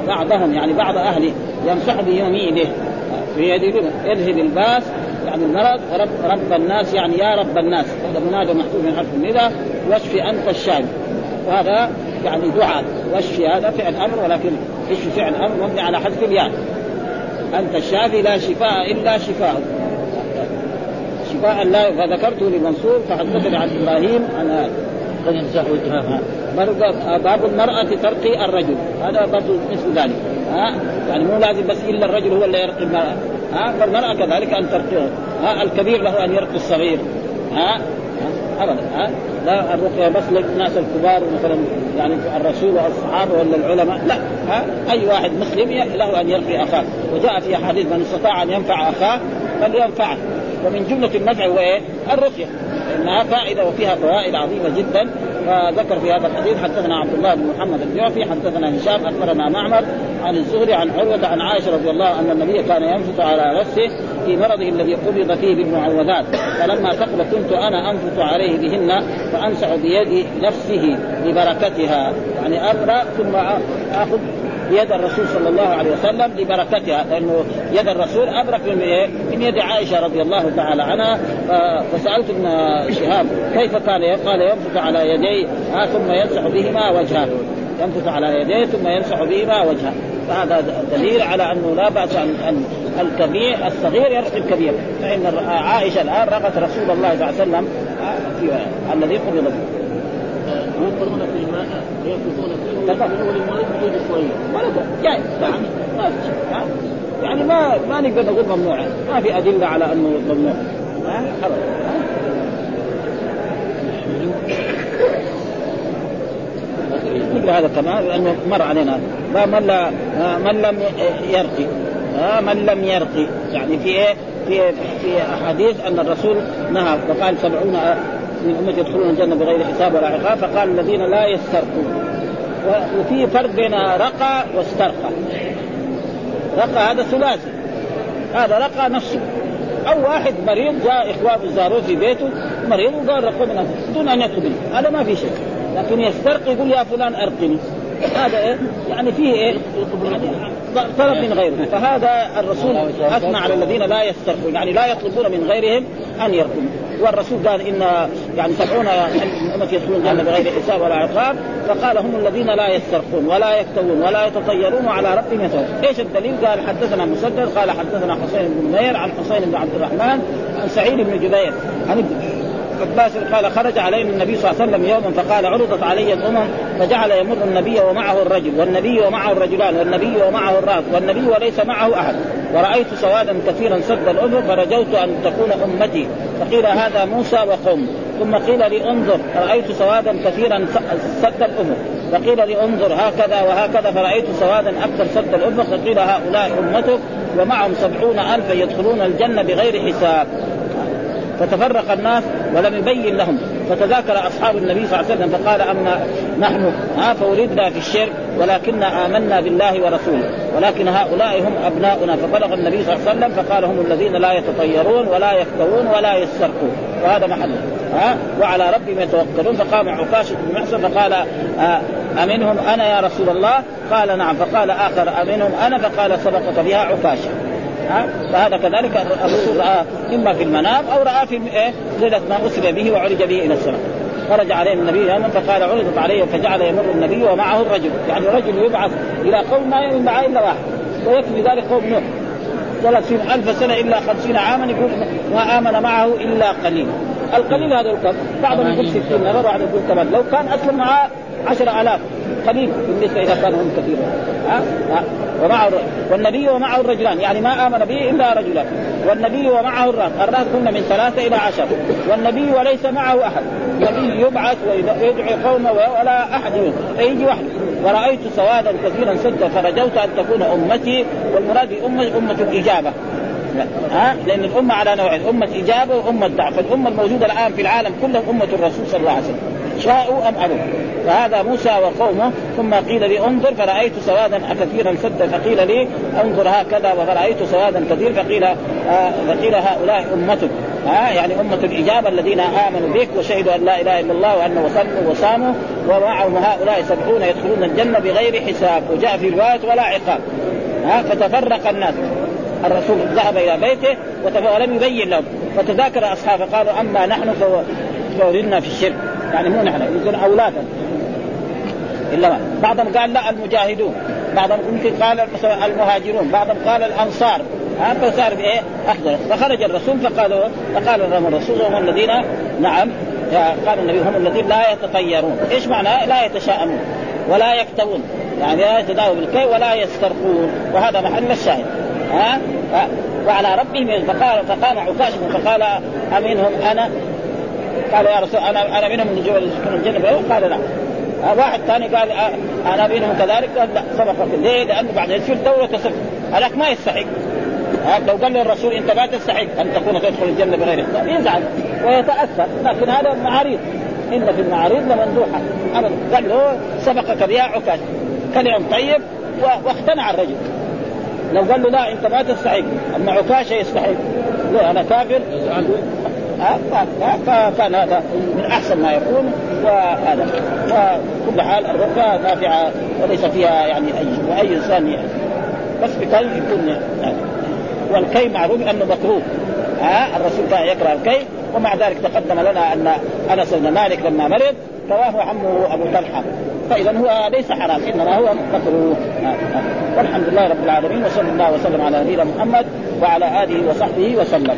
بعضهم يعني بعض اهله يمسح بيمينه في يده اذهب الباس يعني المرض ورب رب الناس يعني يا رب الناس. هذا منادى محفوظ من حرف الندى واشفي أنت الشافي وهذا يعني دعاء. واشفي هذا فعل أمر ولكن اشفي فعل أمر مبني على حذف الياء. أنت الشافي لا شفاء إلا شفاء شفاء لا فذكرته لمنصور فحدثني عن إبراهيم عن هذا باب المرأة ترقي الرجل. هذا برضه مثل ذلك ها؟ يعني مو لازم بس إلا الرجل هو اللي يرقي المرأة. ها؟ فالمرأة كذلك أن ترقيه ها؟ الكبير له أن يرقي الصغير. ها؟ أبدا. ها؟ لا الرقية بس للناس الكبار مثلا يعني الرسول والصحابة ولا العلماء. لا. ها؟ أي واحد مسلم له أن يرقي أخاه. وجاء في أحاديث من استطاع أن ينفع أخاه فلينفعه. ومن جملة النفع هو إيه؟ الرقية. إنها فائدة وفيها فوائد عظيمة جدا. فذكر في هذا الحديث حدثنا عبد الله بن محمد الجعفي حدثنا هشام أخبرنا معمر عن الزهري عن عروة عن عائشة رضي الله أن النبي كان ينفث على نفسه في مرضه الذي قبض فيه بالمعوذات. فلما ثقل كنت أنا أنفث عليه بهن فأمسح بيد نفسه لبركتها. يعني اقرا ثم أخذ بيد الرسول صلى الله عليه وسلم لبركتها لأنه يد الرسول أبرك من من يد عائشة رضي الله تعالى عنها. فسألت ابن شهاب كيف كان قال ينفث على يديه ثم يمسح بهما وجهه. ينفث على يديه ثم يمسح بهما وجهه. فهذا دليل على أنه لا بأس ان الكبير الصغير يرقي الكبير. فإن عائشة الآن رقت رسول الله صلى الله عليه وسلم في الذي قبض به. ينفرون في الماء ينفثون فيه وللمريض وجود شوية. ولا جائز يعني ما في يعني ما ما نقدر نقول ممنوع. ما في أدلة على أنه ممنوع. ابدا نقرا هذا كمان لأنه مر علينا. من لا من لم يرقي. من لم يرقي. يعني في إيه؟ في في أحاديث أن الرسول نهى وقال سبعون من امتي يدخلون الجنة بغير حساب ولا عقاب فقال الذين لا يسترقون. وفي فرق بين رقى واسترقى. رقى هذا ثلاثي. هذا رقى نفسه. أو واحد مريض جاء إخوانه زاروه في بيته مريض وقال رقوا من دون أن يطلب هذا ما في شيء لكن يسترقي يقول يا فلان أرقني. هذا إيه؟ يعني فيه إيه؟ طلب من غيره. فهذا الرسول أثنى على الذين لا يسترقون. يعني لا يطلبون من غيرهم أن يرقوا. والرسول قال إن يعني سبعون امتي يدخلون الجنة بغير حساب ولا عقاب فقال هم الذين لا يسترقون ولا يكتوون ولا يتطيرون وعلى ربهم يتوكلون، إيش الدليل؟ قال حدثنا مسدد قال حدثنا حسين بن نمير عن حسين بن عبد الرحمن عن سعيد بن جبير عن عباس قال خرج علينا النبي صلى الله عليه وسلم يوما فقال عرضت علي الأمم فجعل يمر النبي ومعه الرجل والنبي ومعه الرجلان والنبي ومعه الرأس والنبي وليس معه أحد. ورأيت سوادا كثيرا سد الأفق فرجوت أن تكون أمتي. فقيل هذا موسى وقوم. ثم قيل لي انظر. رأيت سوادا كثيرا سد الأفق فقيل لي انظر هكذا وهكذا. فرأيت سوادا أكثر سد الأفق فقيل هؤلاء أمتك ومعهم سبعون ألفا يدخلون الجنة بغير حساب. فتفرق الناس ولم يبين لهم. فتذاكر أصحاب النبي صلى الله عليه وسلم فقال أما نحن؟ ها فولدنا في الشرك ولكننا آمنا بالله ورسوله. ولكن هؤلاء هم أبناؤنا. فبلغ النبي صلى الله عليه وسلم فقال هم الذين لا يتطيرون ولا يكتوون ولا يسترقون. وهذا محل. ها وعلى ربهم يتوكلون. فقام عكاشه بن محسن فقال آه أمنهم أنا يا رسول الله؟ قال نعم. فقال آخر أمنهم أنا؟ فقال سبقك بها عكاشه ها فهذا كذلك الرسول رأى إما في المنام أو رأى في إيه ليله ما أسري به وعرج به إلى السماء. خرج عليه النبي يوما فقال عرضت عليه فجعل يمر النبي ومعه الرجل. يعني رجل يبعث إلى قوم ما يؤمن معه إلا واحد ويكفي ذلك قوم نوح. ثلاثين ألف سنة إلا خمسين عاما يقول ما آمن معه إلا قليل. القليل هذا الكم بعضهم يقول ستين نفر واحد يقول لو كان أسلم معاه عشر آلاف. قليل بالنسبة إذا كانوا هم كثيرا ها؟ ها؟ ومعه والنبي ومعه الرجلان يعني ما آمن به إلا رجلان. والنبي ومعه الراس الراس كنا من ثلاثة إلى عشر. والنبي وليس معه أحد. النبي يبعث ويدعي قومه ولا أحد فيجي وحده ورأيت سوادا كثيرا سدا فرجوت أن تكون أمتي والمراد بأمة أمة الإجابة. ها؟ لأن الأمة على نوعين أمة إجابة وأمة دعوه فالامه الموجودة الآن في العالم كلهم أمة الرسول صلى الله عليه وسلم. شاءوا أم ابوا فهذا موسى وقومه ثم قيل لي انظر فرأيت سوادا كثيرا سدا فقيل لي انظر هكذا ورايت سوادا كثير فقيل آه فقيل هؤلاء امتك ها يعني أمة الإجابة الذين آمنوا بك وشهدوا أن لا إله إلا الله وأنه وصلوا وصاموا ومعهم هؤلاء سبعون يدخلون الجنة بغير حساب وجاء في رواية ولا عقاب. ها فتفرق الناس. الرسول ذهب إلى بيته ولم يبين لهم. فتذاكر أصحابه قالوا أما نحن فولدنا في الشرك. يعني مو نحن يكون اولادا إلا ما. بعضهم قال لا المجاهدون. بعضهم يمكن قال المهاجرون. بعضهم قال الأنصار. هذا فصار بايه؟ أحضر. فخرج الرسول فقالوا فقال لهم الرسول هم الذين نعم. قال النبي هم الذين لا يتطيرون، إيش معنى؟ لا يتشاءمون ولا يكتوون. يعني لا يتداووا بالكي ولا يسترقون. وهذا محل الشاهد. ها؟ وعلى ربهم فقال فقام عكاش فقال امنهم أنا؟ قال يا رسول أنا أنا منهم من جبل يسكن الجنة قال نعم واحد ثاني قال أنا منهم كذلك؟ قال لا سبقك ليه؟ لأنه بعد يصير دوله تصف. هذاك ما يستحق. لو قال للرسول أنت ما تستحق أن تكون تدخل الجنة بغير حساب يزعل ويتأثر. لكن هذا معاريض إن في المعاريض لمندوحة. أبدا. قال له سبقك بها عكاش كلام طيب واقتنع الرجل. لو قال له لا أنت ما تستحق. أما عكاشة يستحق. لا أنا كافر. فكان هذا من أحسن ما يكون وهذا. وكل حال الرقى نافعة وليس فيها يعني اي واي إنسان يعني. بس بكي يكون والكي معروف أنه مكروه. ها؟ الرسول كان يكره الكي ومع ذلك تقدم لنا أن أنس بن مالك لما مرض رواه عمه أبو طلحة. فإذا هو ليس حرام إنما هو مكروه. والحمد لله رب العالمين وصلى الله وسلم على نبينا محمد وعلى آله وصحبه وسلم.